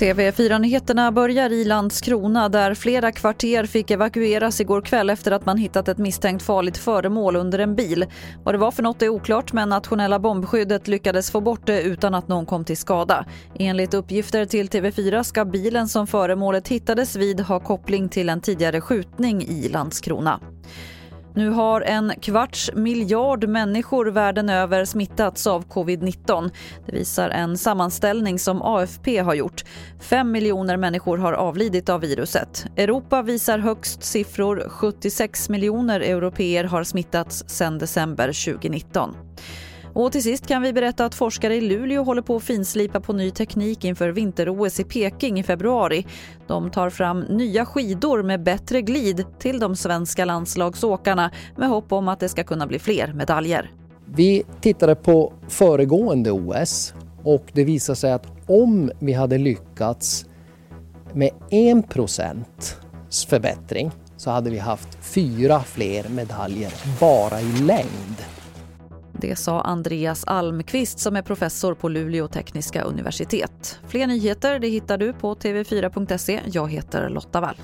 TV4-nyheterna börjar i Landskrona där flera kvarter fick evakueras igår kväll efter att man hittat ett misstänkt farligt föremål under en bil. Vad det var för något är oklart men nationella bombskyddet lyckades få bort det utan att någon kom till skada. Enligt uppgifter till TV4 ska bilen som föremålet hittades vid ha koppling till en tidigare skjutning i Landskrona. Nu har en kvarts miljard människor världen över smittats av covid-19. Det visar en sammanställning som AFP har gjort. Fem miljoner människor har avlidit av viruset. Europa visar högst siffror. 76 miljoner europeer har smittats sedan december 2019. Och till sist kan vi berätta att forskare i Luleå håller på att finslipa på ny teknik inför vinter-OS i Peking i februari. De tar fram nya skidor med bättre glid till de svenska landslagsåkarna med hopp om att det ska kunna bli fler medaljer. Vi tittade på föregående OS och det visade sig att om vi hade lyckats med 1% förbättring så hade vi haft fyra fler medaljer bara i längd. Det sa Andreas Almqvist som är professor på Luleå tekniska universitet. Fler nyheter det hittar du på tv4.se. Jag heter Lotta Wall.